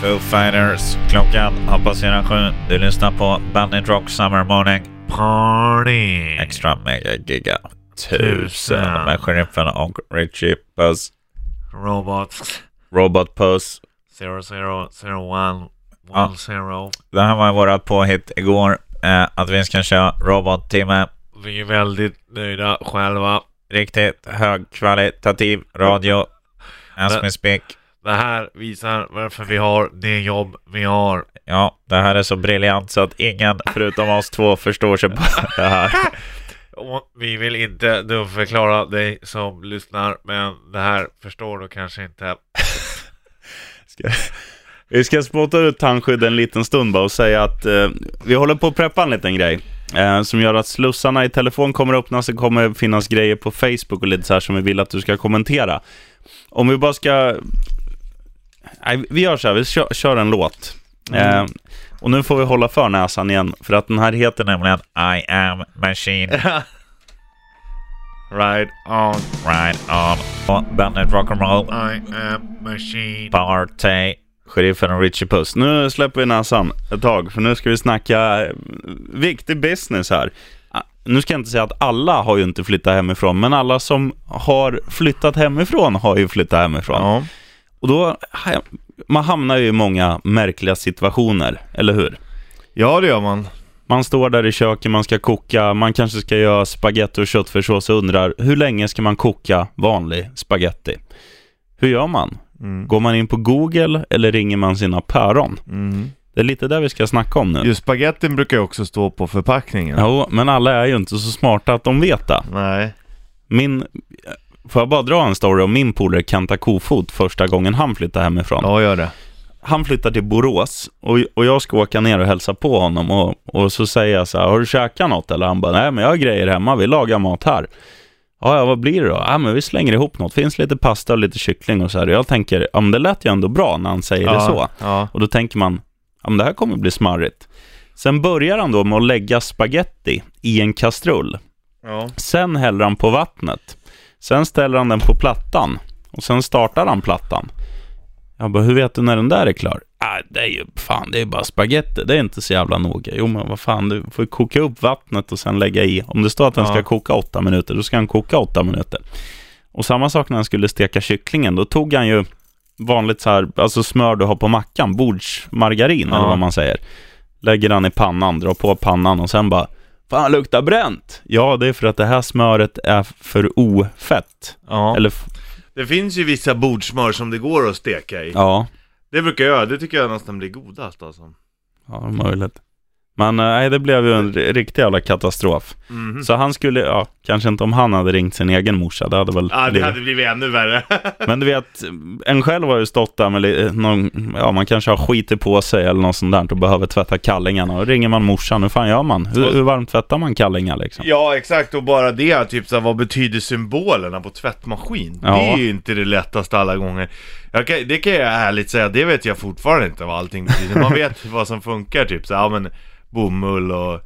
Foo Fighters. Klockan har passerat sju. Du lyssnar på Bandit Rock Summer Morning. Party! Extra mega giga tusen med sheriffen och Richie Puss. Robots Robot Puss. 0001 Ja. 10. Det här var våra påhitt igår. Eh, att vi ska köra robottimme. Vi är väldigt nöjda själva. Riktigt högkvalitativ radio. As we speak. Det här visar varför vi har det jobb vi har. Ja, det här är så briljant så att ingen förutom oss två förstår sig på det här. Och vi vill inte dumförklara dig som lyssnar, men det här förstår du kanske inte. Ska, vi ska spotta ut tandskydd en liten stund bara och säga att eh, vi håller på att preppa en liten grej. Eh, som gör att slussarna i telefon kommer att öppnas. Det kommer finnas grejer på Facebook och lite så här som vi vill att du ska kommentera. Om vi bara ska... Nej, vi gör så här, vi kör, kör en låt. Eh, och nu får vi hålla för näsan igen, för att den här heter nämligen I am machine Right on, right on. Och Bandit Rock'n'Roll I am machine. Party. Sheriffen och Richie Puss. Nu släpper vi näsan ett tag, för nu ska vi snacka eh, viktig business här. Ah, Nu ska jag inte säga att alla har ju inte flyttat hemifrån, men alla som har flyttat hemifrån har ju flyttat hemifrån. Ja. Och då, man hamnar ju i många märkliga situationer, eller hur? ja, det gör man. Man står där i köket, man ska koka, man kanske ska göra spaghetti och köttfärssås och undrar hur länge ska man koka vanlig spaghetti? Hur gör man? Mm. Går man in på Google eller ringer man sina päron? Mm. Det är lite det vi ska snacka om nu. Just spagettin brukar ju också stå på förpackningen. Jo, men alla är ju inte så smarta att de vet det. Nej. Min... Får jag bara dra en story om min polare Kenta Kofot första gången han flyttade hemifrån? Ja, gör det. Han flyttar till Borås och, och jag ska åka ner och hälsa på honom och, och så säger jag så här, har du käkat något? Eller han bara, nej men jag har grejer hemma, vi lagar mat här. Ja, ja, vad blir det då? Ja, men vi slänger ihop något. Finns lite pasta och lite kyckling och så här. Jag tänker, ja men det lät ju ändå bra när han säger det så. Ja. Och då tänker man, ja men det här kommer bli smarrigt. Sen börjar han då med att lägga spaghetti i en kastrull. ja. Sen häller han på vattnet. Sen ställer han den på plattan. Och sen startar han plattan. Jag bara, hur vet du när den där är klar? Ah, det är ju fan, det är bara spaghetti. Det är inte så jävla noga. Jo, men vad fan, du får koka upp vattnet och sen lägga i. Om det står att den Ja. ska koka åtta minuter, då ska han koka åtta minuter. Och samma sak när han skulle steka kycklingen. Då tog han ju vanligt så här, alltså smör du har på mackan, bordsmargarin eller Ja. vad man säger. Lägger han i pannan, drar på pannan och sen bara Fan, luktar bränt! Ja, det är för att det här smöret är för ofett. ja. Eller, Det finns ju vissa bordsmör som det går att steka i. ja, Det brukar jag det tycker jag nästan blir godast alltså. ja, möjligt. Men eh, nej, det blev ju en riktig jävla katastrof. Mhm. Så han skulle, ja, kanske inte om han hade ringt sin egen morsa, det hade väl Ja, det blivit- hade blivit ännu värre. Men du vet, en själv har ju stått där med någon, ja man kanske har skitit på sig eller något sånt där och behöver tvätta kallingarna. Och ringer man morsan, hur fan gör man? Hur, hur varmt tvättar man kallingar liksom? ja, exakt. Och bara det, typ så här, vad betyder symbolerna på tvättmaskin? Ja. Det är ju inte det lättaste alla gånger. Kan, det kan jag ärligt säga, det vet jag fortfarande inte vad allting betyder. Man vet vad som funkar, typ så ja men bomull och,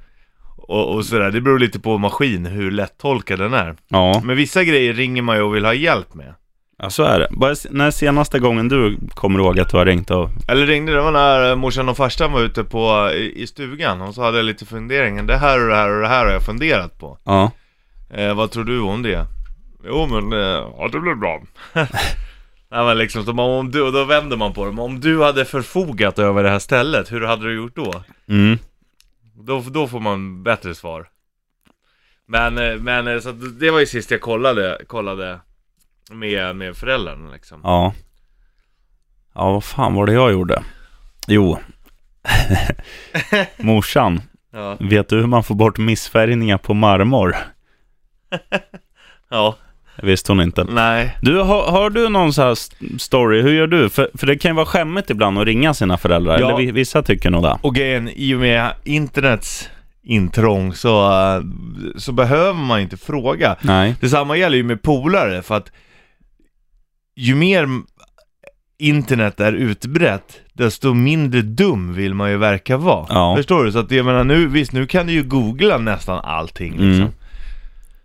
och, och sådär. Det beror lite på maskin, hur lättolkad den är. Ja, Men vissa grejer ringer man ju och vill ha hjälp med. ja så är det. Bara, när senaste gången du kommer ihåg att du har ringt och... Eller ringde, det var när eh, morsan och farsan var ute på, i, i stugan och så hade jag lite funderingar. Det här och det här och det här har jag funderat på. Ja, Eh, vad tror du om det? Jo men, eh, ja det blir bra. Nej men liksom, så om du, och då vänder man på det. Men om du hade förfogat över det här stället, hur hade du gjort då? mm. Då, då får man bättre svar. Men, eh, men eh, så det var ju sist jag kollade, kollade med, med föräldrarna liksom. Ja. Ja, vad fan var det jag gjorde? Jo. Morsan, Ja. vet du hur man får bort missfärgningar på marmor? Ja. Visste hon inte. Nej. Du, har, har du någon så här st- story? Hur gör du? För, för det kan ju vara skämmigt ibland att ringa sina föräldrar. Ja. Eller vi- vissa tycker nog det. Och grejen, i och med internets intrång så, så behöver man inte fråga. Nej. Detsamma gäller ju med polare för att ju mer internet är utbrett desto mindre dum vill man ju verka vara. Ja. Förstår du? Så att jag menar nu, visst nu kan du ju googla nästan allting liksom. Mm.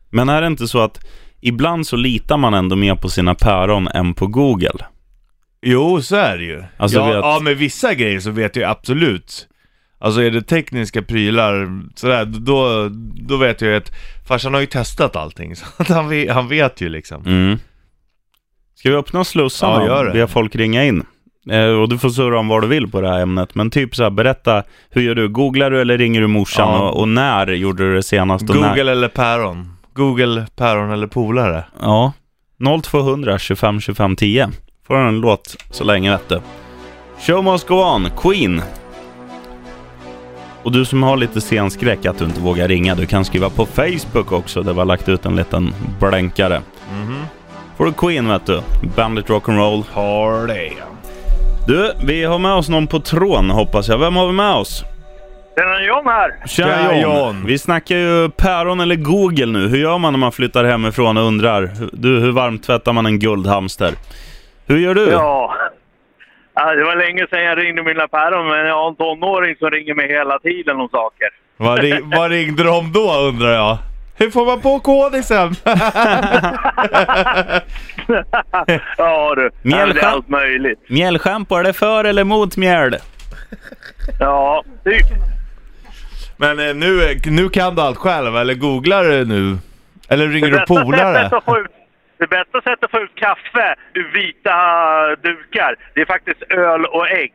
Men är det inte så att ibland så litar man ändå mer på sina päron än på Google? Jo, så är det ju. Alltså, ja, vet- ja, med vissa grejer så vet jag absolut. Alltså är det tekniska prylar, sådär, då, då vet jag ju att farsan har ju testat allting. Så att han, vet, han vet ju liksom. Mm. Ska vi öppna slussarna Ja, och be folk ringa in? Eh, och du får surra om vad du vill på det här ämnet. Men typ så här, berätta, hur gör du? Googlar du eller ringer du morsan? Ja. Och, och när gjorde du det senast? Och När? Google eller päron? Google, päron eller polare? Ja. 0200 25 25 10. Får en låt så länge vet du. Show must go on, Queen. Och du som har lite scenskräck att du inte vågar ringa, du kan skriva på Facebook också där vi har lagt ut en liten blänkare. Mhm. Får du Queen vet du. Bandit Rock'n'Roll. Har det. Du, vi har med oss någon på tråden hoppas jag. Vem har vi med oss? Är John här. Tjena Tjena, John. John. Vi snackar ju päron eller Google nu. Hur gör man när man flyttar hemifrån och undrar? Du, hur varmt tvättar man en guldhamster? Hur gör du? Ja. ja. Det var länge sedan jag ringde mina päron, men jag har en tonåring som ringer mig hela tiden om saker. Vad, ring, vad ringde de då undrar jag? Hur får man på kodisen? ja du, ja, det är allt möjligt. Mjällschampo, är det för eller mot mjäll? Ja, typ. Men eh, nu, nu kan du allt själv, eller googlar du nu? Eller ringer du polare? Det bästa sättet att få ut kaffe ur vita dukar, det är faktiskt öl och ägg.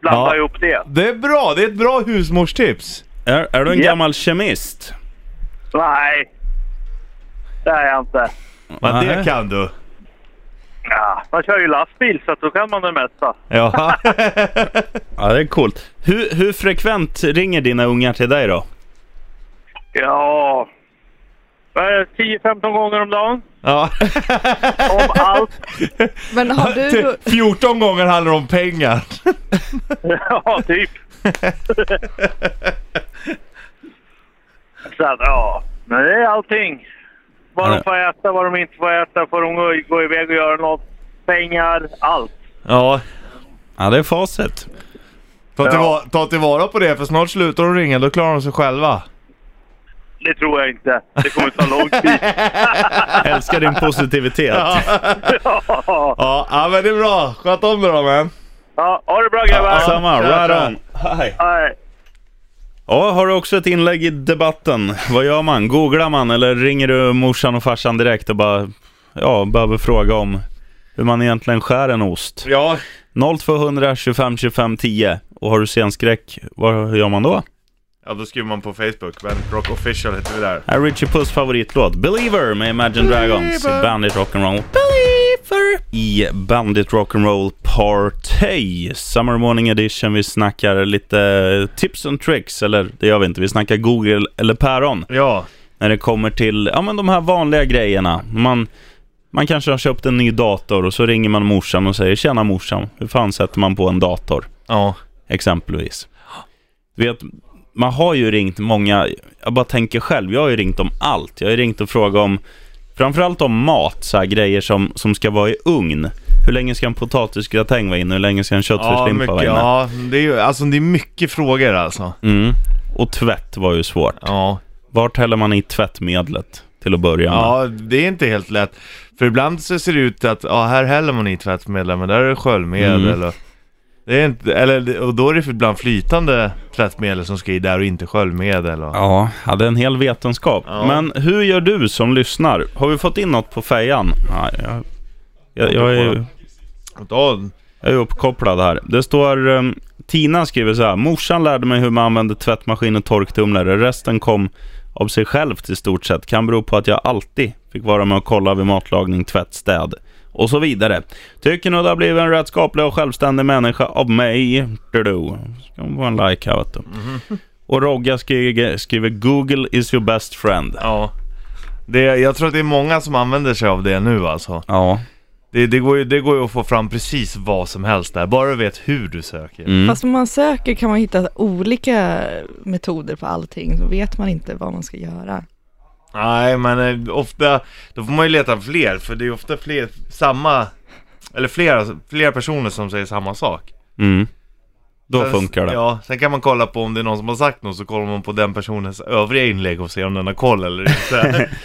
Blanda Ja. ihop det. Det är bra, det är ett bra husmorstips. Är, är du en Ja. gammal kemist? Nej, det är jag inte. Men Nej. det kan du. Ja, man kör ju lastbil så då kan man det mesta. Ja. Ja, det är coolt. Hur, hur frekvent ringer dina ungar till dig då? Ja, vad är det, 10-15 gånger om dagen. ja. Om allt. Men har du... 14 gånger handlar det om pengar. ja, typ. så att, ja. Men det är allting. Vad Ja. de får äta, vad de inte får äta, får de gå, gå iväg och göra något. Pengar, allt. Ja. Ja, det är facit. Ta, till, Ja. ta tillvara på det, för snart slutar de ringa, då klarar de sig själva. Det tror jag inte. Det kommer ta lång tid. Älskar din positivitet. ja. Ja, ja men det är bra. Sköt om dig då man. ja, ha det bra grabbar. Samma, tja, right on. Hej. Nej. Ja, har du också ett inlägg i debatten? Vad gör man? Googlar man eller ringer du morsan och farsan direkt och bara ja, behöver fråga om hur man egentligen skär en ost? Ja. 0200 25 25 10. Och har du scenskräck, vad gör man då? Ja, då skriver man på Facebook. Bandit Rock Official heter vi där. Här är Richie Puss favoritlåt, Believer med Imagine Dragons. Believer. Bandit Rock'n'Roll. Believer! I Bandit Rock'n'Roll Party. Summer Morning Edition. Vi snackar lite tips and tricks, eller det gör vi inte. Vi snackar Google eller päron. Ja. När det kommer till ja, men de här vanliga grejerna. Man, man kanske har köpt en ny dator och så ringer man morsan och säger Tjena morsan, hur fan sätter man på en dator? Ja. Exempelvis. Du vet, man har ju ringt många, jag bara tänker själv, jag har ju ringt om allt. Jag har ju ringt och frågat om, framförallt om mat, så grejer som, som ska vara i ugn. Hur länge ska en potatisgratäng vara inne? Hur länge ska en Ja, köttfärslimpa mycket, vara inne? ja, det är ju, alltså det är mycket frågor alltså. Mm. Och tvätt var ju svårt. Ja. Vart häller man i tvättmedlet till att börja med? Ja, det är inte helt lätt. För ibland så ser det ut att, ja här häller man i tvättmedel, men där är det sköljmedel Mm. och det är inte, eller, och då är det ibland flytande tvättmedel som ska i där och inte sköljmedel och... Ja, det är en hel vetenskap. Ja. Men hur gör du som lyssnar? Har vi fått in något på fejan? Nej, jag, jag, jag, är, jag är uppkopplad här. Det står... Um, Tina skriver så här. Morsan lärde mig hur man använder tvättmaskin och torktumlare. Resten kom av sig självt i stort sett. Kan bero på att jag alltid fick vara med och kolla vid matlagning, tvätt, städ och så vidare. Tycker nog det har blivit en rätt skaplig och självständig människa av mig. Du. Ska man få en like här vet du. Och Rogga skriver, skriver Google is your best friend. ja. Det, jag tror att det är många som använder sig av det nu alltså. Ja. Det, det, går ju, det går ju att få fram precis vad som helst där, bara du vet hur du söker. Mm. Fast om man söker kan man hitta olika metoder på allting, så vet man inte vad man ska göra. Nej, men eh, ofta, då får man ju leta fler, för det är ofta fler, samma, eller flera, flera personer som säger samma sak. Mm. Då Sen- funkar det. Ja, sen kan man kolla på om det är någon som har sagt något, så kollar man på den personens övriga inlägg och ser om den har koll eller inte.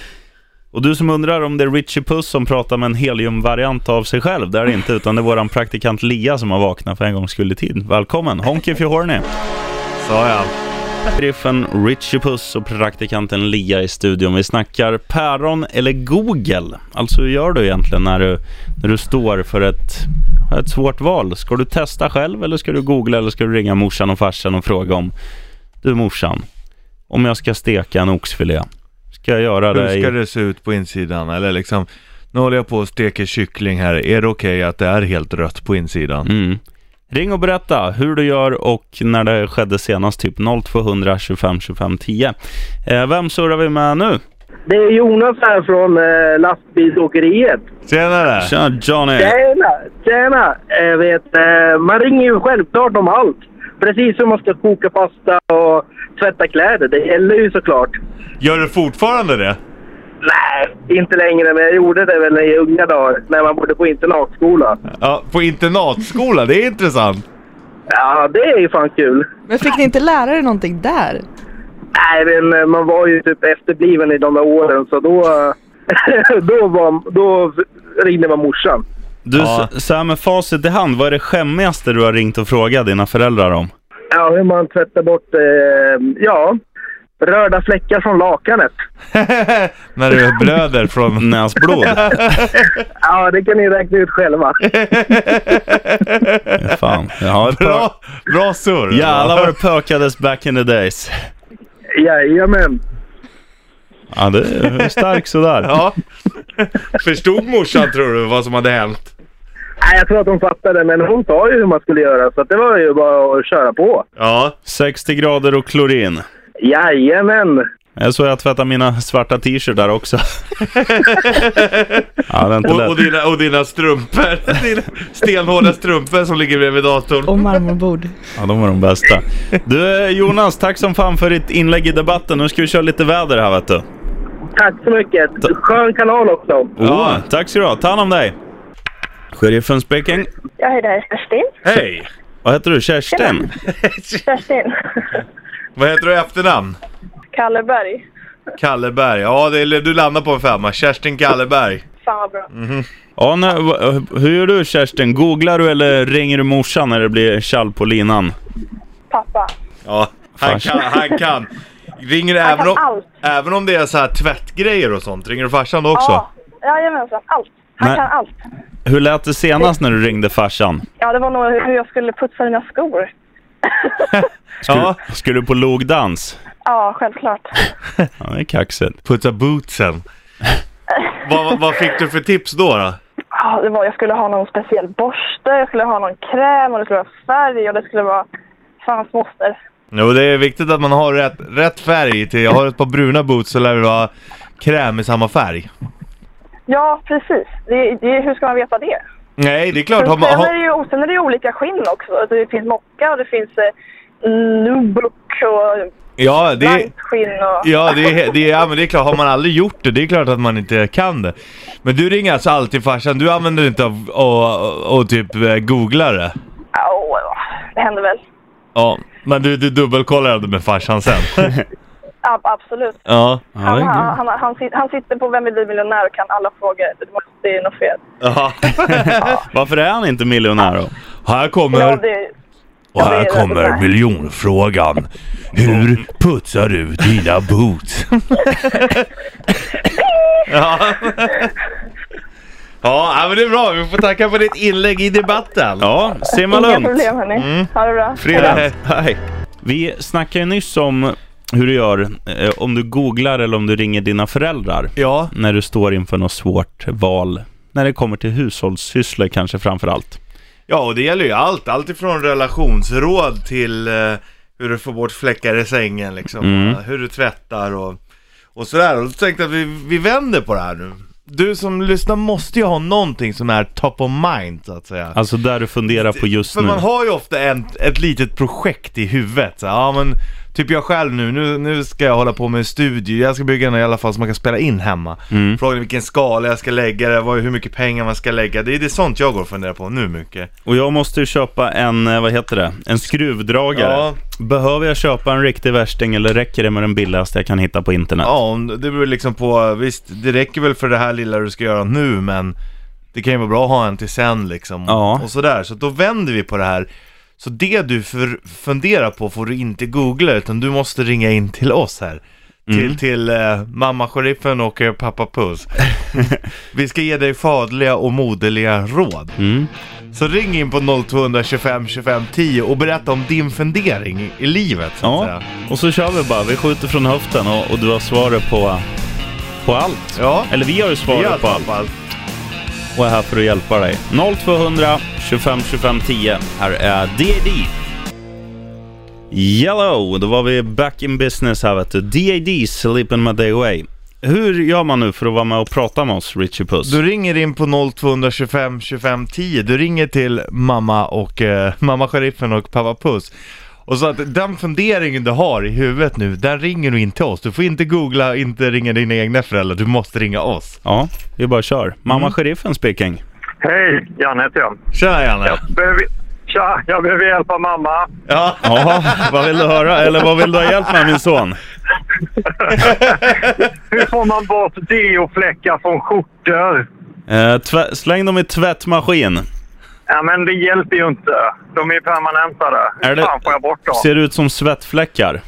Och du som undrar om det är Richie Puss som pratar med en heliumvariant av sig själv, det är det inte, utan det är våran praktikant Lia som har vaknat för en gångs skull i tid. Välkommen! Honky horny! Sa jag. Sheriffen Richie Puss och praktikanten Lia i studion. Vi snackar päron eller Google. Alltså hur gör du egentligen när du, när du står för ett, ett svårt val? Ska du testa själv eller ska du googla eller ska du ringa morsan och farsan och fråga om Du morsan, om jag ska steka en oxfilé, ska jag göra det Hur i... ska det se ut på insidan? Eller liksom, nu håller jag på och steker kyckling här. Är det okej att det är helt rött på insidan? Mm. Ring och berätta hur du gör och när det skedde senast, typ 0200 25 25 10. Eh, vem surrar vi med nu? Det är Jonas här från eh, lastbilsåkeriet. Tjenare! Tja Johnny! Tjena! Tjena! Jag vet, eh, man ringer ju självklart om allt. Precis som man ska koka pasta och tvätta kläder. Det gäller ju såklart. Gör du fortfarande det? Nej, inte längre. Men jag gjorde det väl i unga dagar. När man bodde på internatskola. Ja, på internatskola, det är intressant. Ja, det är ju fan kul. Men fick ni inte lära er någonting där? Nej, men eh, man var ju typ efterbliven i de där åren. Så då, då, var, då ringde man morsan. Du, Ja. så här med facit i hand, vad är det skämmigaste du har ringt och frågat dina föräldrar om? Ja, hur man tvättar bort, eh, ja, röda fläckar från lakanet. När du blöder från... Näsblod? Ja, det kan ni räkna ut själva. Fan. Ja. Bra, bra surr! Jävlar vad det pökades back in the days. Jajamän. Ja, det är stark sådär. Ja. Förstod morsan tror du vad som hade hänt? Nej, jag tror att hon fattade, men hon sa ju hur man skulle göra. Så att det var ju bara att köra på. Ja. 60 grader och klorin. Jajamän. Jag såg jag tvätta mina svarta t-shirtar också. ja, det är inte Och, och, dina, och dina strumpor. Dina stenhårda strumpor som ligger bredvid datorn. Och marmorbord. Ja, de var de bästa. Du Jonas, tack som fan för ditt inlägg i debatten. Nu ska vi köra lite väder här vet du. Tack så mycket. Skön kanal också. Ja. tack så du ha. Ta hand om dig. Sheriffen speaking. Jag heter Kerstin. Hej! Vad heter du? Kerstin? Kerstin. Vad heter du i efternamn? Kalleberg. Kalleberg. Ja, det är, du landar på en femma. Kerstin Kalleberg. Fan vad bra. Ja, nej, va- hur gör du Kerstin? Googlar du eller ringer du morsan när det blir tjall på linan? Pappa. Ja, han Farsan. kan. Han kan. Ringer du Han även kan om, allt. även om det är så här tvättgrejer och sånt? Ringer du farsan då också? Ja, jajamensan. Allt. Han Nej. kan allt. Hur lät det senast när du ringde farsan? Ja, det var nog hur jag skulle putsa mina skor. Ja. Skulle du på logdans? Ja, självklart. Ja, det är kaxigt. Putsa bootsen. vad, vad- vad fick du för tips då? då? Ja, det var, jag skulle ha någon speciell borste, jag skulle ha någon kräm och det skulle vara färg och det skulle vara fans moster. Jo, det är viktigt att man har rätt, rätt färg till. Jag har ett par bruna boots så lär det vara kräm i samma färg. Ja, precis. Det, det, hur ska man veta det? Nej, det är klart. Har Sen, man, är har, det ju, och sen är det ju olika skinn också. Alltså, Det finns mocka och det finns eh, nubuck och ja, det är, och... ja, det är, det är, ja, men det är klart. Har man aldrig gjort det, det är klart att man inte kan det. Men du ringer alltså alltid farsan. Du använder inte av och, och, och typ eh, googlar det? Åh, det händer väl. Ja, men du, du dubbelkollar det med farsan sen? Ja, absolut. ja. Han, han, han, han, sit- han sitter på Vem vill bli miljonär och kan alla frågor. Det måste- Det är något fel. ja. Varför är han inte miljonär då? Här Ja, kommer, det, och det här är kommer miljonfrågan. Hur putsar du dina boots? ja. Ja, men det är bra. Vi får tacka för ditt inlägg i debatten. Ja, simma inga lugnt. problem hörni. Ha det bra. Fredag. Hej. Vi snackade ju nyss om hur du gör eh, om du googlar eller om du ringer dina föräldrar Ja, när du står inför något svårt val. När det kommer till hushållssysslor kanske framför allt. ja och det gäller ju allt. Allt ifrån relationsråd till eh, hur du får bort fläckar i sängen liksom. Mm. Hur du tvättar och, och sådär. Och då tänkte jag att vi, vi vänder på det här nu. Du som lyssnar måste ju ha någonting som är top of mind så att säga. Alltså där du funderar på just För nu. man har ju ofta en, ett litet projekt i huvudet. Så, ja, men Typ jag själv nu, nu, nu ska jag hålla på med en studio, jag ska bygga en i alla fall som man kan spela in hemma. Mm. Frågan är vilken skala jag ska lägga det, vad, hur mycket pengar man ska lägga. Det är det är sånt jag går och funderar på nu mycket. Och jag måste ju köpa en, eh, vad heter det, en skruvdragare. Ja. Behöver jag köpa en riktig värsting eller räcker det med den billigaste jag kan hitta på internet? Ja, det beror liksom på, visst det räcker väl för det här lilla du ska göra nu men det kan ju vara bra att ha en till sen liksom. Ja. Och sådär, så då vänder vi på det här. Så det du för, funderar på får du inte googla utan du måste ringa in till oss här. Till, till eh, mamma sheriffen och eh, pappa Puss. vi ska ge dig fadliga och moderliga råd. Mm. Så ring in på 0225 25 10 och berätta om din fundering i, livet. Så Ja, säga. och så kör vi bara. Vi skjuter från höften och, och du har svaret på, på allt. Ja. Eller vi har ju svaret på allt tappat och är här för att hjälpa dig. 0200 25 25 10. Här är DAD. Yellow, då var vi back in business här vet du. DAD, Sleeping My Day Away. Hur gör man nu för att vara med och prata med oss, Richie Puss? Du ringer in på 0225 25 10. Du ringer till mamma och eh, mamma sheriffen och pappa Puss. Och så att den funderingen du har i huvudet nu, den ringer du in till oss. Du får inte googla, inte ringa dina egna föräldrar. Du måste ringa oss. Ja, vi bara kör. Mamma Mm. sheriffen speaking. Hej, Janne heter jag. Tjena Janne! Jag behöver, tja, jag behöver hjälp av mamma. Ja. Ja, vad vill du höra? Eller vad vill du ha hjälp med min son? Hur får man bort deofläckar från skjortor? Eh, släng dem i tvättmaskin. Ja, men det hjälper ju inte. De är ju permanentade. Är det- fan får jag bort dem? Ser ut som svettfläckar.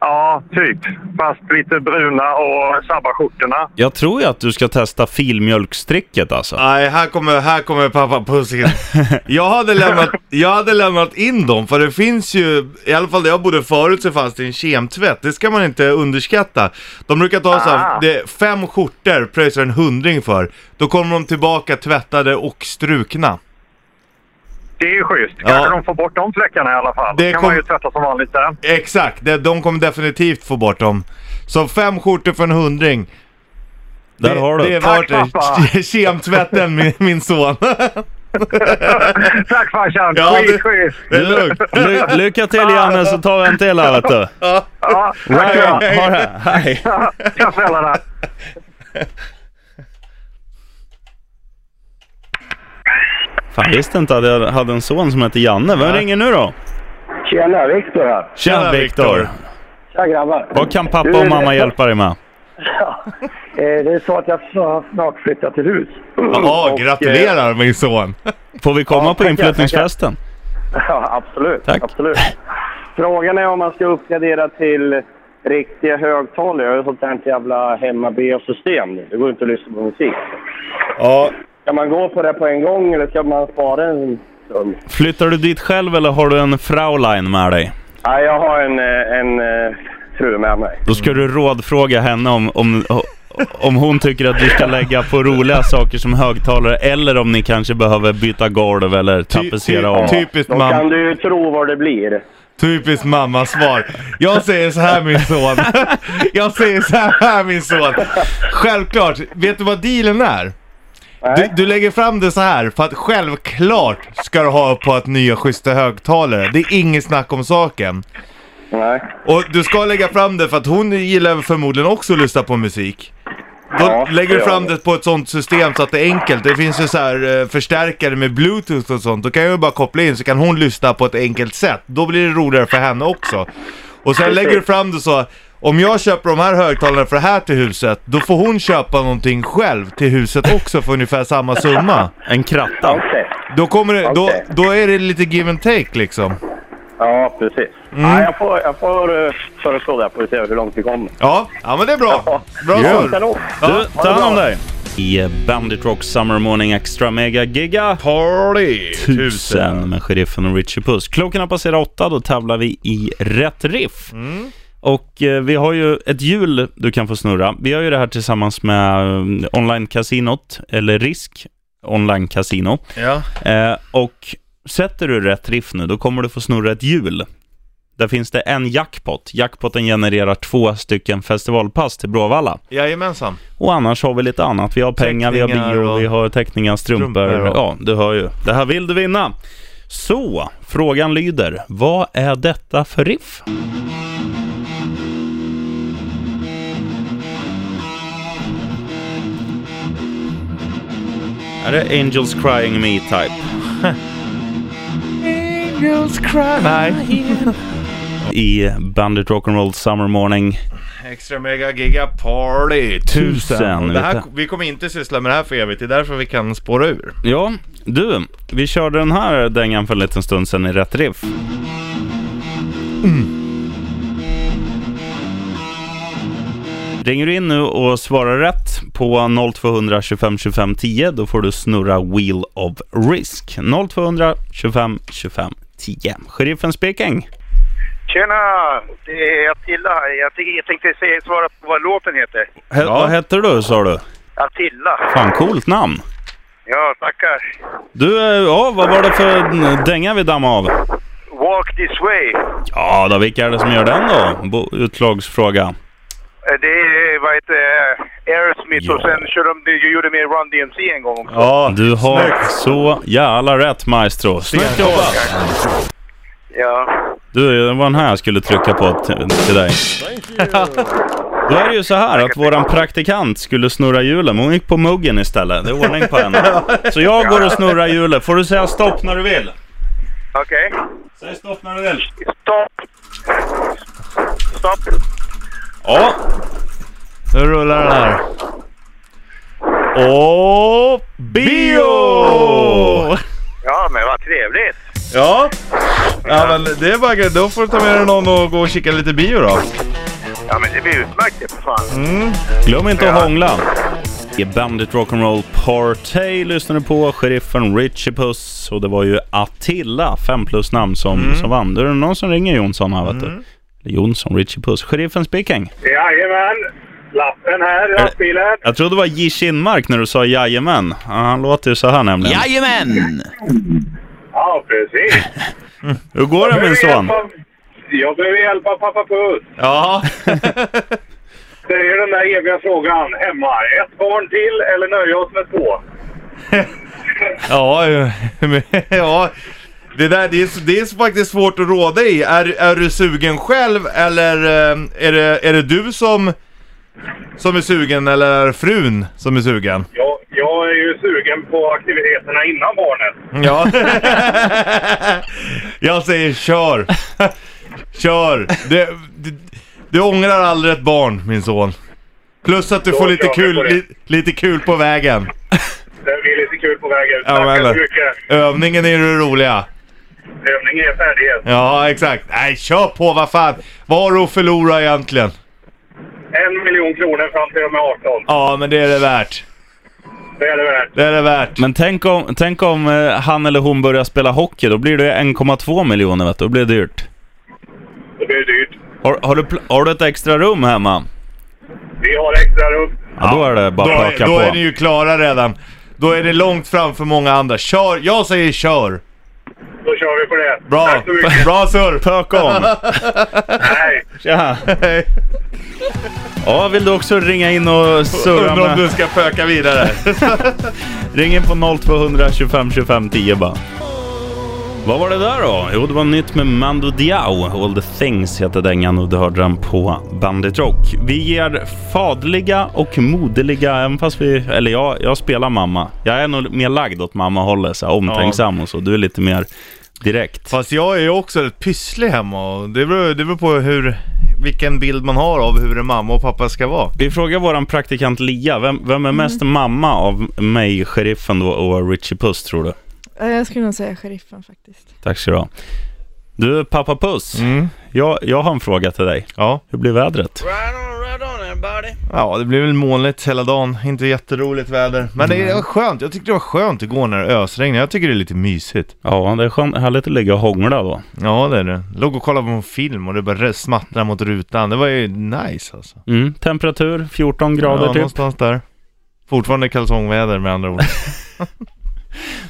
Ja, typ. Fast lite bruna och sabbar skjortorna. Jag tror ju att du ska testa filmjölkstricket alltså. Nej, här kommer, här kommer pappa Puss in. Jag hade, lämnat, jag hade lämnat in dem, för det finns ju, i alla fall där jag bodde förut så fanns det en kemtvätt. Det ska man inte underskatta. De brukar ta så här, Ah. det är fem skjortor pröjsar en hundring för. Då kommer de tillbaka tvättade och strukna. Det är ju schysst. Ja. Kanske de får bort de fläckarna i alla fall. Det kan kom- man ju tvätta som vanligt där. Exakt, det, de kommer definitivt få bort dem. Så fem skjortor för en hundring. Där det, har du. Det är Tack, det. Kemtvätten min, min son. Tack farsan! Ja, det- Skitschysst! Ly- lycka till Janne så tar vi en till här vet du. Ja, tack Right on. det. Hej. ha. Tack Fan, jag visste inte att jag hade en son som heter Janne. Vem ringer nu då? Tjena, Viktor här. Tjena Tjena, Viktor. Tja grabbar. Vad kan pappa Du, och mamma hjälpa dig med? Ja, eh, det är så att jag har snart flyttat till hus. Ja, Och, gratulerar min son. Får vi komma Ja, på inflyttningsfesten? eh, Ja, absolut. Tack. absolut. Frågan är om man ska uppgradera till riktiga högtalare. Jag har ju sånt här jävla hemma-B-system nu. Det går inte att lyssna på musik. Ja, Ska man gå på det på en gång eller ska man spara en stund? Flyttar du dit själv eller har du en Fraulein med dig? Ja, jag har en, eh, en eh, fru med mig. Då ska du rådfråga henne om, om, om hon tycker att du ska lägga på roliga saker som högtalare eller om ni kanske behöver byta golv eller tapetsera om. Typiskt, Då kan du ju tro vad det blir. typiskt mammasvar. Jag säger så här min son. Jag säger så här min son. Självklart, vet du vad dealen är? Du, du lägger fram det så här för att självklart ska du ha på ett nya schyssta högtalare. Det är inget snack om saken. Nej. Och du ska lägga fram det för att hon gillar förmodligen också att lyssna på musik. Då Ja, lägger du fram det på ett sånt system så att det är enkelt. Det finns ju så här eh, förstärkare med bluetooth och sånt. Då kan jag ju bara koppla in så kan hon lyssna på ett enkelt sätt. Då blir det roligare för henne också. Och sen lägger du fram det så. Om jag köper de här högtalarna för det här till huset, då får hon köpa någonting själv till huset också för ungefär samma summa. En kratta. Okej. Då kommer det, då, Okej. då är det lite give and take liksom. Ja, precis. Ja, jag får, jag får uh, föreslå det. Får vi se hur långt vi kommer. Ja, ja men det är bra. Ja. Bra Ja, surr. kanon. Du, ta hand om dig. I Bandit Rock Summer Morning Extra Mega Giga Party tusen med sheriffen och Richie Puss. Klockan har passerat åtta, då tävlar vi i rätt riff. Mm. Och eh, vi har ju ett hjul du kan få snurra. Vi har ju det här tillsammans med eh, online-casinot, eller Risk online-casino. Ja. Eh, och sätter du rätt riff nu, då kommer du få snurra ett hjul. Där finns det en jackpot. Jackpoten genererar två stycken festivalpass till Bråvalla. Jajamensan. Och annars har vi lite annat. Vi har pengar, vi har Teckningar bio, och- vi har teckningar, strumpor. Strumpor och- Ja, du hör ju. Det här vill du vinna. Så, frågan lyder, vad är detta för riff? Är det Angels Crying Me Type? Angels cry. Nej. I Bandit Rock'n'Roll Summer Morning. Extra mega giga party Tusen, det här, vi kommer inte syssla med det här för evigt. Det är därför vi kan spåra ur. Ja, du. Vi körde den här dängan för en liten stund sedan i rätt riff. Ringer du in nu och svarar rätt på 0200 25 25 10 då får du snurra Wheel of Risk. 0200 25 25 10. Sheriffen speaking. Tjena! Det är Attila här. Jag, tänkte säga, svara på vad låten heter. He- Vad heter du sa du? Attila. Fan, coolt namn. Ja, tackar. Du, eh, ja, vad var det för dänga vi dammade av? Walk this way. Ja, då vilka är det som gör den då? Bo- utslagsfråga. Eh, Det är, vad heter det, Aerosmith och sen kör de, de gjorde med Run DMC en gång också. Ja, Du har snyggt. så jävla rätt maestro. Snyggt jobbat! Ja. Du, det var den här jag skulle trycka på t- till dig. Då är det ju så här att våran praktikant skulle snurra hjulen, men hon gick på muggen istället. Det är ordning på henne. Så jag går och snurrar hjulet. Får du säga stopp när du vill? Okej. Säg stopp när du vill. Stopp. Stopp. Ja, Nu rullar den här. Och bio! Ja, men vad trevligt. Ja. Ja men det är bara. Då får du ta med dig någon och gå och kika lite bio då. Ja, men det blir utmärkt det för fan. Mm. glöm inte att hångla. I Bandit Rock'n'Roll Party lyssnade på sheriffen Richie Puss och det var ju Attila, fem plus namn, som, som vann. Det är någon som ringer Jonsson här vet du. Eller Jonsson, Richie Puss. Sheriffen speaking. Jajamän. Lappen här lastbilen. Jag trodde det var J. Kinmark när du sa jajamän. Ja, han låter ju så här nämligen. Jajamän! Ja, precis. Hur går det min son? Jag behöver hjälp av pappa Puss. Ja. Det är den där eviga frågan hemma. Ett barn till eller nöja oss med två? Ja, ja. Det där det är, det är faktiskt svårt att råda i. Är, är du sugen själv eller eh, är det, är det du som, som är sugen eller är det frun som är sugen? Jag, jag är ju sugen på aktiviteterna innan barnet. Ja. Jag säger kör. Kör. Det, det, du ångrar aldrig ett barn, min son. Plus att du Då får lite kul, li, lite kul på vägen. Det blir lite kul på vägen. Ja, men- så mycket. Övningen är det roliga. Övning är färdighet. Ja, exakt. Nej, kör på, vad fan. Vad har du att förlora egentligen? En miljon kronor fram till de är 18. Ja, men det är det värt. Det är det värt. Det är det värt. Men tänk om, tänk om eh, han eller hon börjar spela hockey, då blir det 1,2 miljoner vet du. Då blir det dyrt. Det blir dyrt. Har, har, du, pl- har du ett extra rum hemma? Vi har extra rum. Ja, då är det bara Då, att är, pöka då på. är ni ju klara redan. Då är det långt framför många andra. Kör! Jag säger kör! Då kör vi på det. Bra! Tack så mycket. Bra surr! Pök om! Nej. Tja! Ja, vill du också ringa in och surra Undrar om med... du ska pöka vidare. Ring in på 0200 25 25 10 bara. Vad var det där då? Jo, det var nytt med Mando Diao. All the things heter dängan och du hörde den på Bandit Rock. Vi ger fadliga och moderliga, även fast vi... Eller jag, jag spelar mamma. Jag är nog mer lagd åt mamma-hållet, så här, omtänksam och så. Du är lite mer direkt. Fast jag är ju också rätt pysslig hemma och det beror, det beror på hur, vilken bild man har av hur en mamma och pappa ska vara. Vi frågar våran praktikant Lia. Vem, vem är mest mamma av mig, sheriffen då, och Richie Puss tror du? Eh, Jag skulle nog säga sheriffen faktiskt. Tack så du ha. Du, pappa Puss. Mm. Jag, jag har en fråga till dig. Ja. Hur blir vädret? Ja, det blir väl molnigt hela dagen. Inte jätteroligt väder. Men det är skönt. Jag tyckte det var skönt igår när det ösregnade. Jag tycker det är lite mysigt. Ja, det är skönt, härligt att ligga och hångla då. Ja, det är det. Låg och kollade på en film och det bara smattrade mot rutan. Det var ju nice alltså. Mm, temperatur 14 grader ja, typ. någonstans där. Fortfarande kalsongväder med andra ord.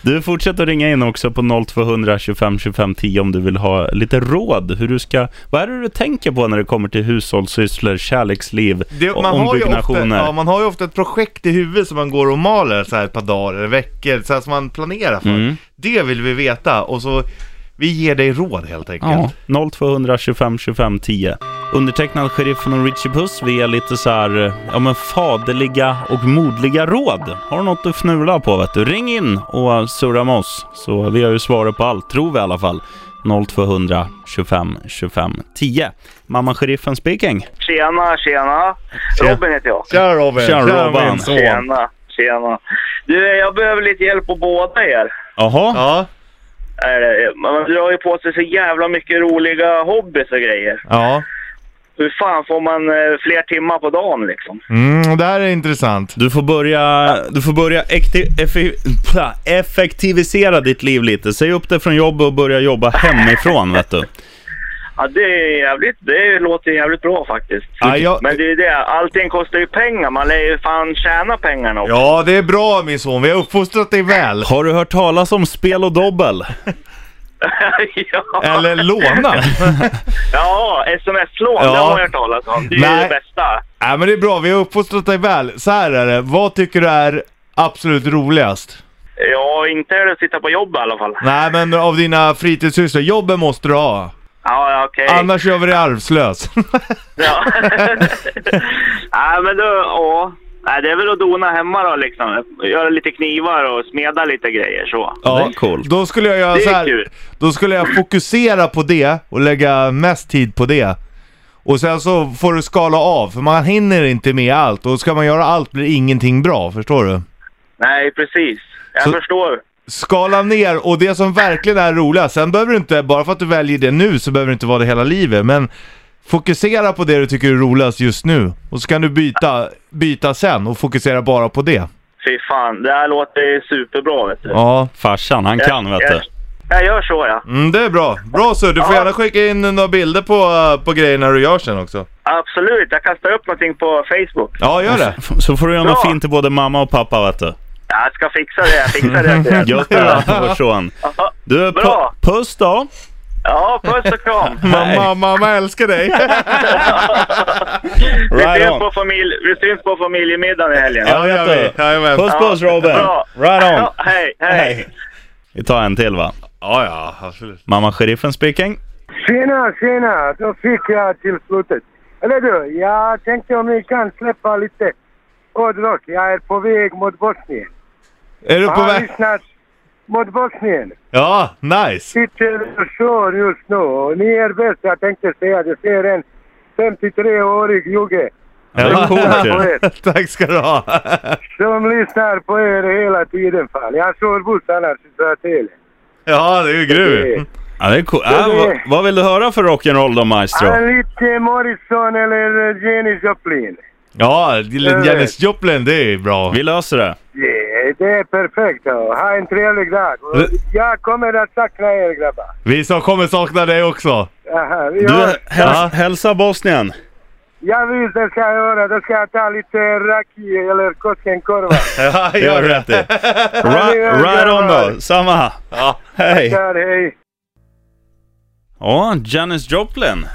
Du fortsätter att ringa in också på 0200 25 25 10 om du vill ha lite råd. Hur du ska... Vad är det du tänker på när det kommer till hushållssysslor, kärleksliv Det, och man, har ju ofta, ombyggnationer? ja, man har ju ofta ett projekt i huvudet som man går och maler så här ett par dagar eller veckor, så här som man planerar för. Mm. Det vill vi veta och så, vi ger dig råd helt enkelt. Ja, 0200 25 25 10. Undertecknad sheriffen och Richie Puss. Vi är lite så här, eh, ja men faderliga och modliga råd. Har du något att fnula på vet du? Ring in och surra med oss. Så vi har ju svaret på allt, tror vi i alla fall. 0200 25 25 10. Mamma sheriffen speaking. Tjena, tjena. Robin heter jag. Tja Robin! Tja, Robin. min son. Tjena, tjena. Du, jag behöver lite hjälp på båda er. Jaha, Ja, Man drar ju på sig så jävla mycket roliga hobbys och grejer. ja. Hur fan får man eh, fler timmar på dagen liksom? Mm, det här är intressant. du får börja, du får börja effe- effektivisera ditt liv lite. Säg upp dig från jobbet och börja jobba hemifrån vet du. Ja, det är jävligt, det låter jävligt bra faktiskt. Ja, jag- Men det är det, allting kostar ju pengar. Man lär ju fan tjäna pengarna också. Ja, det är bra min son. Vi har uppfostrat dig väl. Har du hört talas om spel och dobbel? ja. Eller låna. ja, sms-lån, Ja. det har jag hört talas om. Det är Nej. det bästa. Nej men det är bra, vi har uppfostrat dig väl. Så här är det, vad tycker du är absolut roligast? Ja, inte är det att sitta på jobb i alla fall. Nej men av dina fritidssysslor, jobben måste du ha. Ja, okej. Annars gör vi dig arvslös. Ja. Nej, men då, ja. Nej, det är väl att dona hemma då liksom. Göra lite knivar och smeda lite grejer så. Det är coolt. Då skulle jag göra Det är så här. kul. Då skulle jag fokusera på det och lägga mest tid på det. Och sen så får du skala av, för man hinner inte med allt. Och ska man göra allt blir ingenting bra, förstår du? Nej, precis. Jag Så- förstår. skala ner och det som verkligen är roligt, sen behöver du inte, bara för att du väljer det nu så behöver det inte vara det hela livet, men fokusera på det du tycker är roligast just nu. Och så kan du byta, byta sen och fokusera bara på det. Fy fan, det här låter superbra vet du. Ja, Farsan, han kan vet du. jag, jag gör så ja. mm, det är bra. Bra så, du får Ja. gärna skicka in några bilder på, på grejerna du gör sen också. Absolut, jag kastar upp någonting på Facebook. Ja, gör det. Så får du göra något Bra. fint till både mamma och pappa vet du. Jag ska fixa det, jag fixar det. till er. Gött det vår son. Du, Bra. pu- puss då. Ja, puss och kram. Mamma, mamma älskar dig. Vi Right syns on. på, familj, vi syns på familjemiddagen i helgen. Ja, gör vet vi. Jajamän. Puss puss Robin. Bra. Right on. Ja, hej, hej. Vi tar en till va? Ja, ja, absolut. Mamma sheriffen speaking. Tjena, tjena! Då fick jag till slutet. Eller du, jag tänkte om ni kan släppa lite hårdrock. Jag är på väg mot Bosnien. Är du på har väg? Mot Bosnien. Ja, nice. Sitter och kör just nu. Ni är bäst, jag tänkte säga. Det ser en 53-årig jugge. Ja, coolt. Tack ska du ha. Som lyssnar på er hela tiden. Fan. Jag kör buss annars i Södertälje. Ja, det är ju grymt. Ja, det är cool. Ja, vad, vad vill du höra för rock'n'roll då maestro? Ja, Lite Morrison eller Jenny Joplin. Ja, Janis Joplin, det är bra. Vi löser det. Ja, det är perfekt. då. Ha en trevlig dag. Jag kommer att sakna er grabbar. Vi som kommer sakna dig också. Aha, Du, hörs. häls, hälsa Bosnien. Ja visst, det ska jag göra. Då ska jag ta lite raki eller Koskenkorva. Ja, gör rätt i. Right, right on då. Samma. Ja. Hej. Där, hej. Ja, Janis Joplin.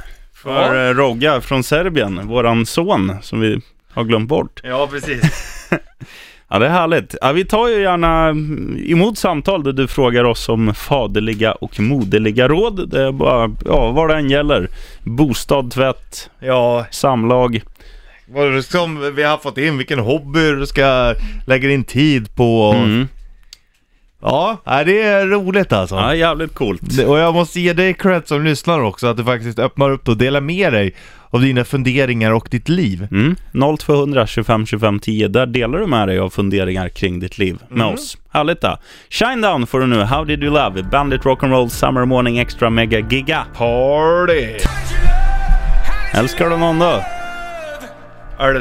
För Ja. ja. Rogga från Serbien, våran son som vi har glömt bort. Ja, precis. Ja, det är härligt. Ja, vi tar ju gärna emot samtal där du frågar oss om faderliga och moderliga råd. Det är bara, ja, vad det än gäller. Bostad, tvätt, Ja, samlag. vad som vi har fått in, vilken hobby du ska lägga in tid på. Mm. Ja, nej, det är roligt alltså. Ja, jävligt coolt. Och jag måste ge dig cred som lyssnar också, att du faktiskt öppnar upp och delar med dig av dina funderingar och ditt liv. Mm. 0200 25 25 10. Där delar du med dig av funderingar kring ditt liv med oss. Härligt då. Shine Down får du nu. How Did You Love? Bandit Rock'n'Roll Summer Morning Extra Mega Giga. Party! Älskar du någon då?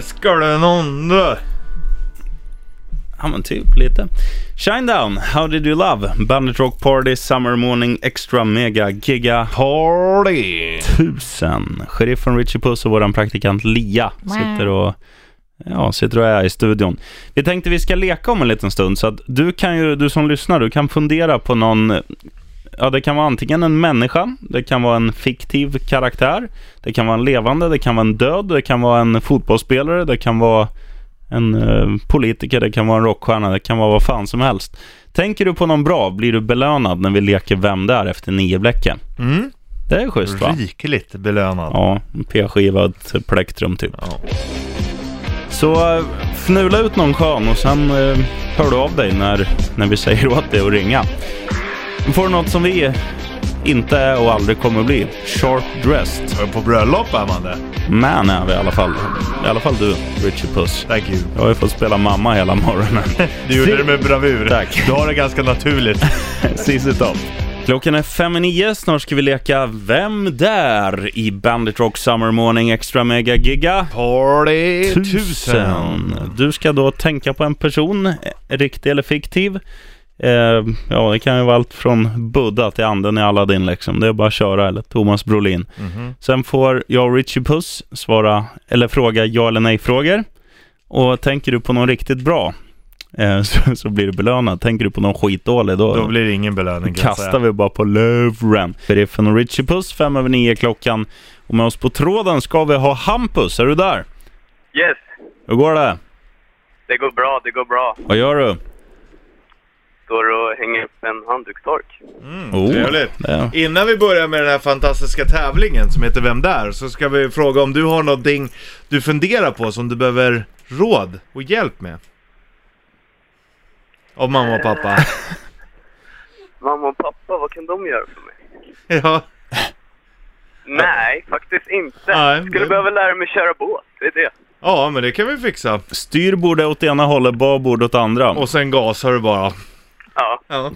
Ska det någon då? Ja men typ lite. Shine Down, How Did You Love? Bandit Rock Party Summer Morning Extra Mega Giga Party! tusen. Sheriffen Richie Puss och våran praktikant Lia sitter och Ja, sitter och är i studion. Vi tänkte vi ska leka om en liten stund så att du kan ju, du som lyssnar, du kan fundera på någon Ja, det kan vara antingen en människa, det kan vara en fiktiv karaktär, det kan vara en levande, det kan vara en död, det kan vara en fotbollsspelare, det kan vara en eh, politiker, det kan vara en rockstjärna, det kan vara vad fan som helst. Tänker du på någon bra blir du belönad när vi leker Vem där efter nio bläcken. Mm. Det är schysst va? Rikligt belönad. Ja, en p-skiva och ett plektrum typ. Ja. Så eh, fnula ut någon skön och sen eh, hör du av dig när, när vi säger åt dig att ringa. Får du något som vi inte är och aldrig kommer bli. Sharp dressed. På bröllop är man det. Man är vi i alla fall. I alla fall du, Richie Puss. Thank you. Jag har ju fått spela mamma hela morgonen. Du gjorde det med bravur. Tack. Du har det ganska naturligt. Sist Top. Klockan är fem i nio. Snart ska vi leka Vem där? i Bandit Rock Summer Morning Extra Mega Giga. Party Tusen. Du ska då tänka på en person, eh, riktig eller fiktiv. Eh, ja, det kan ju vara allt från Buddha till anden i Aladdin liksom. Det är bara att köra, eller Thomas Brolin. Mhm. Sen får jag och Richie Puss svara, eller fråga ja eller nej-frågor. Och tänker du på någon riktigt bra, eh, så, så blir du belönad. Tänker du på någon skitdålig, då, Då blir det ingen belöning kastar vi bara på luren. Sheriffen och Richie Puss, fem över nio klockan. Och med oss på tråden ska vi ha Hampus. Är du där? Yes, Hur går det? det går bra, det går bra. Vad gör du? Står och hänger upp en handdukstork. Mm, Oh, trevligt. det- Innan vi börjar med den här fantastiska tävlingen som heter Vem där? Så ska vi fråga om du har någonting du funderar på som du behöver råd och hjälp med. Av mamma och pappa. Mamma och pappa, vad kan de göra för mig? ja. Nej, faktiskt inte. Nej, Skulle det- behöva lära mig köra båt, det är det. ja, men det kan vi fixa. Styrbord är åt ena hållet, babord åt andra. Och sen gasar du bara. Ja, Ja.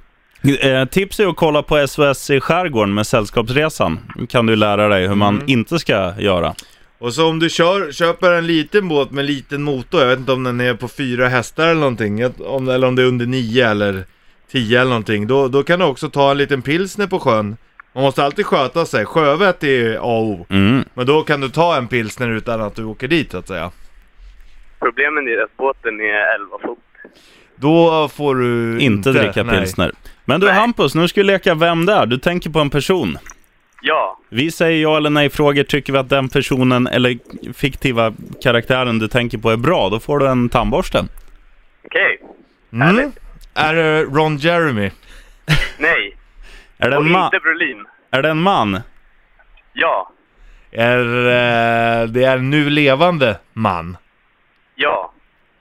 Eh, tips är att kolla på SOS i skärgården med Sällskapsresan. Kan du lära dig hur man Mm. inte ska göra. Och så om du kör, köper en liten båt med liten motor, jag vet inte om den är på fyra hästar eller någonting, om, eller om det är under nio eller tio eller någonting, då, då kan du också ta en liten pilsner på sjön. Man måste alltid sköta sig, sjövett är A och O. Mm. Men då kan du ta en pilsner utan att du åker dit så att säga. problemen är att båten är 11 fot. Då får du Inte, dricka nej. pilsner. Men du Nej. Hampus, nu ska vi leka Vem där? Du tänker på en person. Ja, Vi säger ja eller nej-frågor. Tycker vi att den personen eller fiktiva karaktären du tänker på är bra, då får du en tandborste. okej. Mm. Är det Ron Jeremy? Nej. Är det Och en, ma- inte Brolin. är det en man? Ja. Är eh, det är en nu levande man? Ja.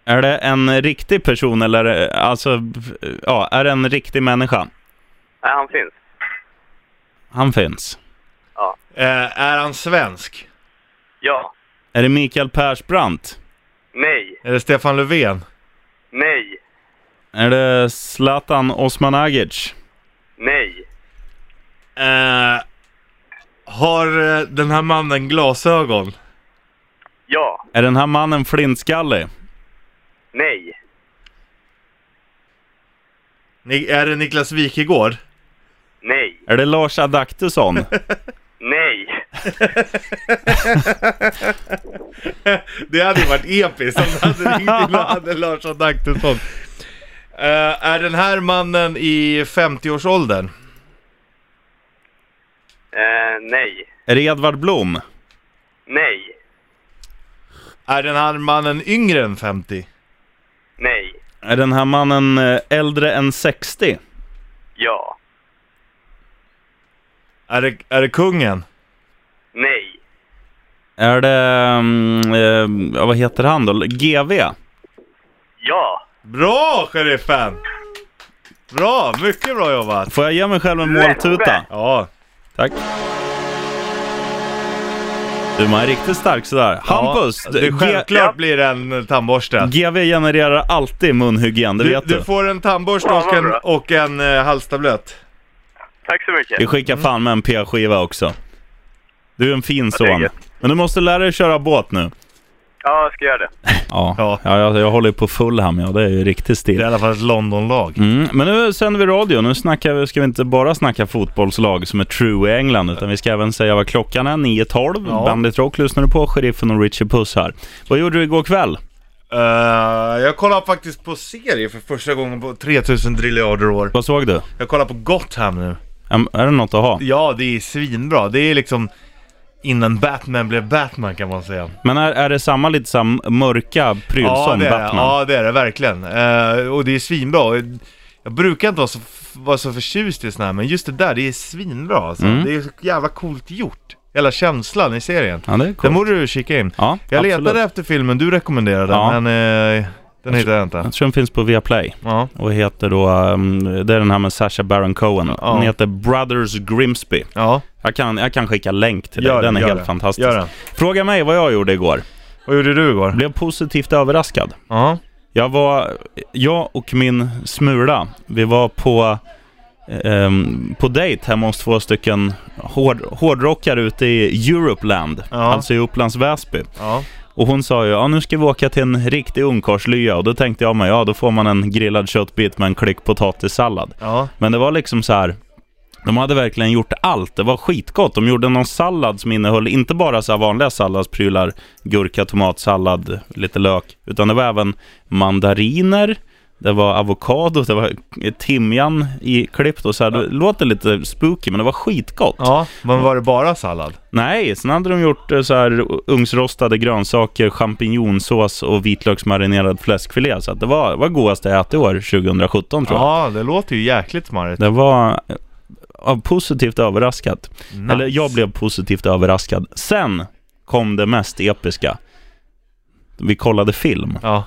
Är det en riktig person eller eh, alltså, f- ja, är det en riktig människa? Nej, han finns. Han finns. Eh, är han svensk? Ja. Är det Mikael Persbrandt? Nej. Är det Stefan Löfven? Nej. Är det Zlatan Osmanagic? Nej. Eh, har eh, den här mannen glasögon? Ja. Är den här mannen flintskallig? Nej. Ni, är det Niklas Wikegård? Nej. Är det Lars Adaktusson? Nej. Det hade ju varit episkt om det hade ringt hade Lars Adaktusson. Eh, är den här mannen i 50-årsåldern? Eh, nej. är det Edvard Blom? Nej. Är den här mannen yngre än 50? Nej. Är den här mannen eh, äldre än 60? Ja. Är det, är det kungen? Nej. Är det, mm, eh, vad heter han då? GV? Ja. Bra sheriffen! Bra, mycket bra jobbat! Får jag ge mig själv en måltuta? Ja. Tack. Du, man är riktigt stark sådär. Hampus! ja, det självklart blir en eh, tandborste. GV genererar alltid munhygien, det Du, vet du. du får en tandborste Ja, och en, och en eh, halstablett. Tack så mycket. Vi skickar fan med en p-skiva också. Du är en fin son. Men du måste lära dig köra båt nu. Ja, jag ska göra det. Ja, Ja. ja. jag, jag håller ju på Fulham, ja. Det är ju riktigt Det är i alla fall ett Londonlag. Mm, men nu sänder vi radio. Nu snackar vi, ska vi inte bara snacka fotbollslag som är true i England, utan vi ska även säga vad klockan är. 9.12. Ja. Bandit Rock lyssnar du på. Sheriffen och Richie Puss här. Vad gjorde du igår kväll? Eh, jag kollar faktiskt på serie för första gången på 3000 triljarder år. Vad såg du? Jag kollar på Gotham nu. Äm, Är det något att ha? Ja, det är svinbra. Det är liksom innan Batman blev Batman kan man säga. Men är, är det samma lite sam mörka pryl Ja, som det är, det. Batman? ja, det är det verkligen. Eh, och det är svinbra. Jag brukar inte vara så, vara så förtjust i sådana här, men just det där, det är svinbra alltså. Mm. Det är så jävla coolt gjort. Hela känslan i serien. Ja, det är Den borde du kika in. Ja, Jag absolut. letade efter filmen du rekommenderade, Ja. men eh, den hittade jag inte. Jag tror den finns på Viaplay. Ja. Och heter då, um, det är den här med Sacha Baron Cohen. Ja. Den heter Brothers Grimsby. Ja, Jag kan, jag kan skicka länk till dig. Den är helt det. fantastisk. Fråga mig vad jag gjorde igår. Vad gjorde du igår? Blev positivt överraskad. Ja. Jag var, jag och min smula, vi var på, ehm, på dejt hemma hos två stycken hård, hårdrockare ute i Europeland, Ja. alltså i Upplands Väsby. Ja. Och hon sa ju, ja nu ska vi åka till en riktig ungkarlslya och då tänkte jag mig, ja då får man en grillad köttbit med en klick potatissallad. Ja. Men det var liksom så här. De hade verkligen gjort allt. Det var skitgott. De gjorde någon sallad som innehöll inte bara så vanliga salladsprylar, gurka, tomatsallad, lite lök, utan det var även mandariner, det var avokado, det var timjan i klippt och så här. Det låter lite spooky, men det var skitgott. Ja, men var det bara sallad? Nej, sen hade de gjort eh, så här ugnsrostade grönsaker, champinjonsås och vitlöksmarinerad fläskfilé. Så det var, var godaste jag ätit i år, 2017 tror jag. Ja, det låter ju jäkligt smarrigt. Det var positivt överraskat. Nice. Eller jag blev positivt överraskad. Sen kom det mest episka. Vi kollade film. Ja.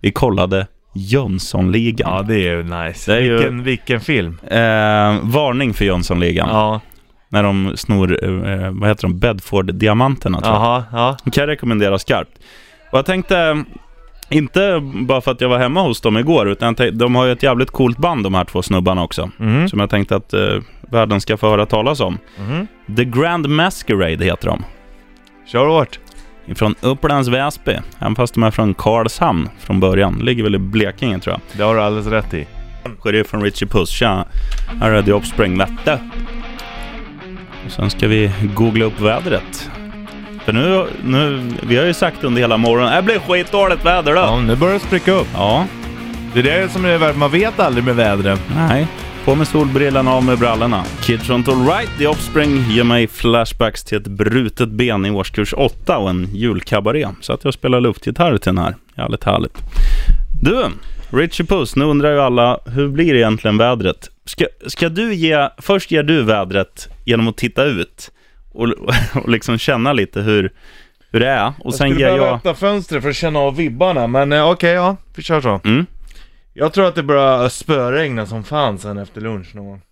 Vi kollade Jönssonligan. ja, det är ju nice. Det är ju- vilken, vilken film. Eh, varning för Jönssonligan. Ja. När de snor, eh, vad heter de, Bedford-diamanterna tror jag. Ja. Kan jag rekommendera skarpt. Och jag tänkte, inte bara för att jag var hemma hos dem igår, utan de har ju ett jävligt coolt band de här två snubbarna också. Mhm. Som jag tänkte att eh, världen ska få höra talas om. Mhm. The Grand Masquerade heter de. Kör hårt. Från Upplands Väsby, även fast de är från Karlshamn från början. Ligger väl i Blekinge tror jag. Det har du alldeles rätt i. Sheriff från Richie Puss. Tja! Här är The Offspring, vette. Och sen ska vi googla upp vädret. För nu, nu, vi har ju sagt under hela morgonen, det blir skitdåligt väder då. Ja, nu börjar det spricka upp. Ja, Det är det som är värt. Man vet aldrig med vädret. nej. På med solbrillorna, av med brallorna. Kids Don't Alright, The Offspring ger mig flashbacks till ett brutet ben i årskurs 8 och en julkabaré. Så att jag spelar luftgitarr till den här. Jävligt härligt. Du, Richie Puss, nu undrar ju alla, hur blir egentligen vädret? Ska, ska du ge, först ger du vädret genom att titta ut och, och liksom känna lite hur, hur det är. Och sen jag ger skulle behöva jag... öppna fönstret för att känna av vibbarna, men eh, okej, ja. Vi kör så. Mm. Jag tror att det börjar spöregna som fan sen efter lunch någon gång.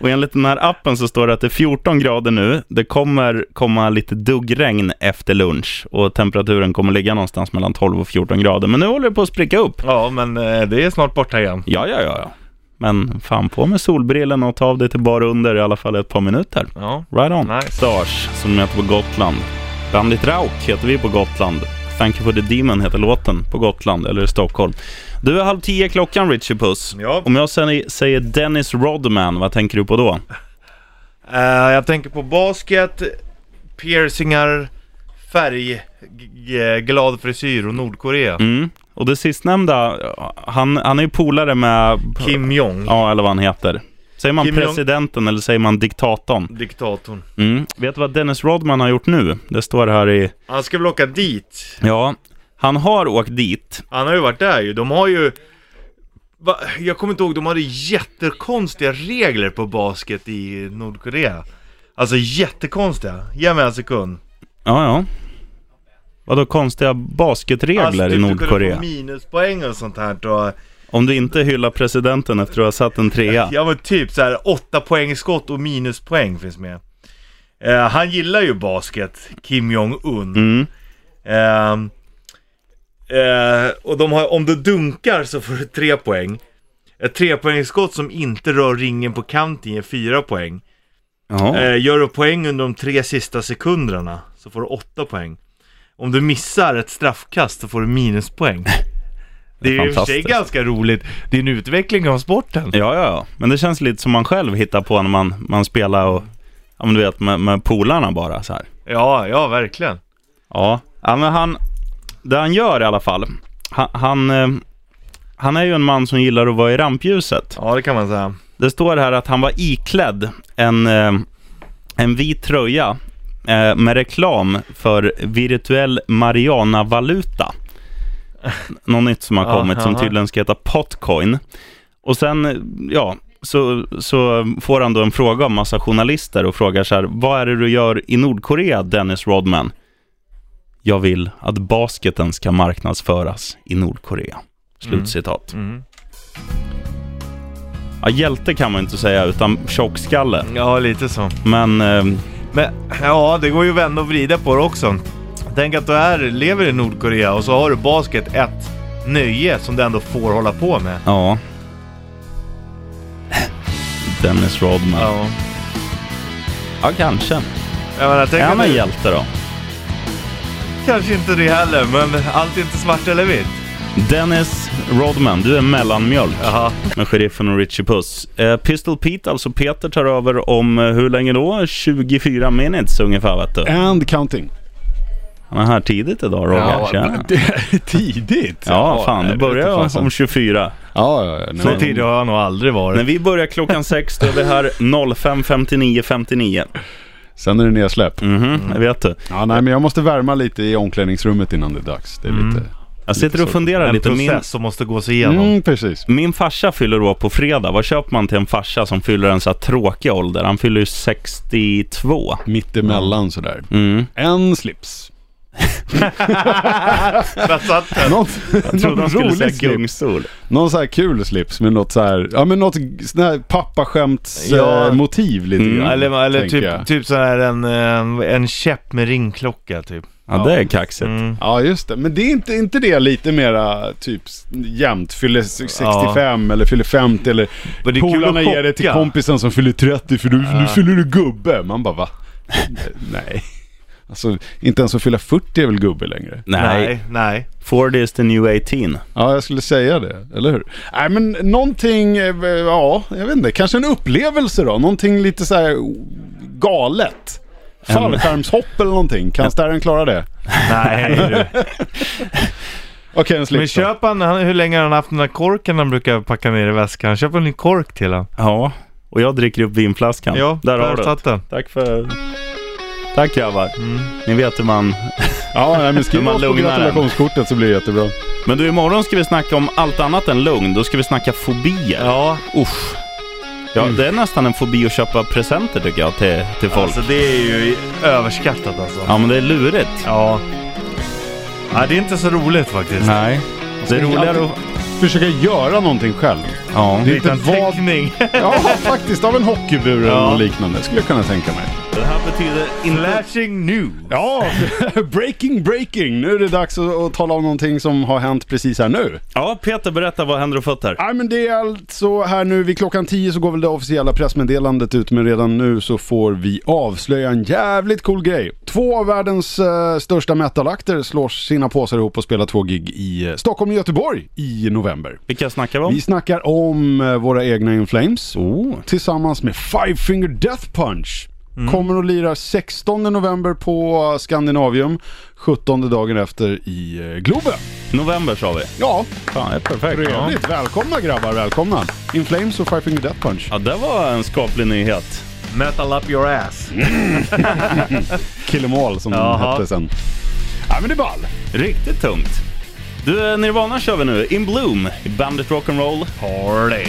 Och enligt den här appen så står det att det är 14 grader nu. Det kommer komma lite duggregn efter lunch och temperaturen kommer ligga någonstans mellan 12 och 14 grader. Men nu håller det på att spricka upp. Ja, men eh, det är snart borta igen. Ja, ja, ja. ja. Men fan på med solbrillen och ta av dig till bara under i alla fall ett par minuter. Ja. Right on. Nice. Stars, som heter på Gotland. Bandit Rauk heter vi på Gotland. Thank you for the demon heter låten på Gotland, eller i Stockholm. Du är halv tio klockan, Richie Puss. Ja. Om jag säger, Dennis Rodman, vad tänker du på då? Eh, jag tänker på basket, piercingar, färgglad frisyr och Nordkorea. Mm. Och det sistnämnda, han, han är ju polare med... Kim Jong, Ja, eller vad han heter. Säger man Kim Jong- presidenten eller säger man diktatorn? diktatorn. Mm. Vet du vad Dennis Rodman har gjort nu? Det står här i... Han ska väl åka dit? Ja, han har åkt dit. Han har ju varit där ju. De har ju... Va? Jag kommer inte ihåg, de hade jättekonstiga regler på basket i Nordkorea. Alltså jättekonstiga. Ge mig en sekund. Ja, ja. Vadå konstiga basketregler alltså, i Du Nordkorea? få minuspoäng och sånt här och... Om du inte hyllar presidenten efter att ha satt en trea. Ja men typ så här åtta poäng skott och minuspoäng finns med. Eh, han gillar ju basket, Kim Jong-Un. Mm. Ehm, eh, och de har, om du dunkar så får du tre poäng. Ett trepoängsskott som inte rör ringen på kanten ger fyra poäng. Eh, gör du poäng under de tre sista sekunderna så får du åtta poäng. Om du missar ett straffkast så får du minuspoäng. Det är ju i och för sig ganska roligt. Det är en utveckling av sporten. Ja, ja, ja. Men det känns lite som man själv hittar på när man, man spelar och... Ja, men du vet, med, med polarna bara så här. Ja, ja verkligen. Ja, ja men han... Det han gör i alla fall. Han, han, eh, han är ju en man som gillar att vara i rampljuset. Ja, det kan man säga. Det står här att han var iklädd en, eh, en vit tröja eh, med reklam för virtuell Mariana-valuta. något nytt som har kommit som tydligen ska heta Potcoin. Och sen, ja, så, så får han då en fråga av massa journalister och frågar så här, vad är det du gör i Nordkorea, Dennis Rodman? Jag vill att basketen ska marknadsföras i Nordkorea. Slutcitat. Mm. Ja, hjälte kan man inte säga, utan tjockskalle. Ja, lite så. Men, eh, Men ja, det går ju att vända och vrida på det också. Tänk att du är, lever i Nordkorea och så har du basket ett nöje som du ändå får hålla på med. ja. Dennis Rodman. Ja, Ja. kanske. Jag menar, tänk Är han en hjälte då? Kanske inte det heller, men allt är inte svart eller vitt. Dennis Rodman, du är mellanmjölk Jaha. med sheriffen och Richie Puss. Eh, Pistol Pete, alltså Peter, tar över om eh, hur länge då? 24 minutes ungefär vet du. And counting. Han är här tidigt idag Roger. Det är tidigt. Ja, fan, det börjar om 24. Ja, ja, ja. Så men- tidigt har jag nog aldrig När varit. vi börjar klockan sex, då är vi här 05.59 59. Sen är det nedsläpp. Mhm, det vet du. Ja, nej, men jag måste värma lite i omklädningsrummet innan det är dags. Det är Mm. lite... Jag sitter och funderar En lite. Min, process som måste gås igenom. Mm, precis. min farsa fyller år på fredag. Vad köper man till en farsa som fyller en så här tråkig ålder? Han fyller ju 62. Mittemellan sådär. Mm. En slips. Där satt den. Något, Jag trodde någon han skulle säga gungstol. Någon så här kul slips med något så här, ja men något sån här pappaskämts Ja. eh, motiv lite Mm. grann. Eller, eller tänker jag. typ, typ så här en, eh, en käpp med ringklocka typ. Ja, det är kaxigt. Mm. Ja just det, men det är inte, inte det lite mera typ jämnt? Fyller 65 eller fyller 50 eller Men det är kul polarna att ger det till kompisen som fyller 30 för du, nu fyller du gubbe. Man bara va? Nej. Alltså inte ens att fylla 40 är väl gubbe längre? Nej. Nej, nej. 40 is the new 18. Ja, jag skulle säga det, eller hur? Nej, men någonting, eh, ja, jag vet inte, kanske en upplevelse då? Någonting lite så här galet? Fallskärmshopp eller någonting, kan Starren klara det? Nej du. Okej, en Men köp han, han, hur länge har han haft den där korken han brukar packa ner i väskan? Köp en ny kork till han. Ja, och jag dricker upp vinflaskan. Ja, där har du satt det. den. Tack för... Tack grabbar. Mm. Ni vet hur man... Ja, nej, men skriv Man oss på gratulationskortet så blir det jättebra. Men du, imorgon ska vi snacka om allt annat än lugn. Då ska vi snacka fobier. Ja, Usch. Ja, det är nästan en fobi att köpa presenter tycker jag till, till folk. alltså det är ju överskattat alltså. Ja, men det är lurigt. Ja. Ja, det är inte så roligt faktiskt. Nej. Det är roligare att... Försöka göra någonting själv. Ja. Det är inte Liten vad... teckning. Ja, faktiskt. Av en hockeybur eller Ja. något liknande. Skulle jag kunna tänka mig. Det här betyder inte... Flashing news. Ja, breaking, breaking. Nu är det dags att, att tala om någonting som har hänt precis här nu. Ja, Peter, berätta vad händer och fötter. Nej men det är alltså här nu vid klockan 10 så går väl det officiella pressmeddelandet ut men redan nu så får vi avslöja en jävligt cool grej. Två av världens eh, största metalakter slår sina påsar ihop och spelar två gig i eh, Stockholm och Göteborg i november. Vilka snackar vi om? Vi snackar om eh, våra egna In Flames Oh. tillsammans med Five Finger Death Punch. Kommer att lira 16 november på Scandinavium, 17 dagen efter i eh, Globen. November sa vi. Ja, Fan, det är perfekt. Ja. trevligt. Välkomna grabbar, välkomna. In Flames och Five Finger Death Punch. ja, det var en skaplig nyhet. Metal up your ass. Kill 'em all som Jaha. hette sen. Ja men det är ball. Riktigt tungt. Du, eh, Nirvana kör vi nu. In Bloom Bandit Rock'n'Roll. Party.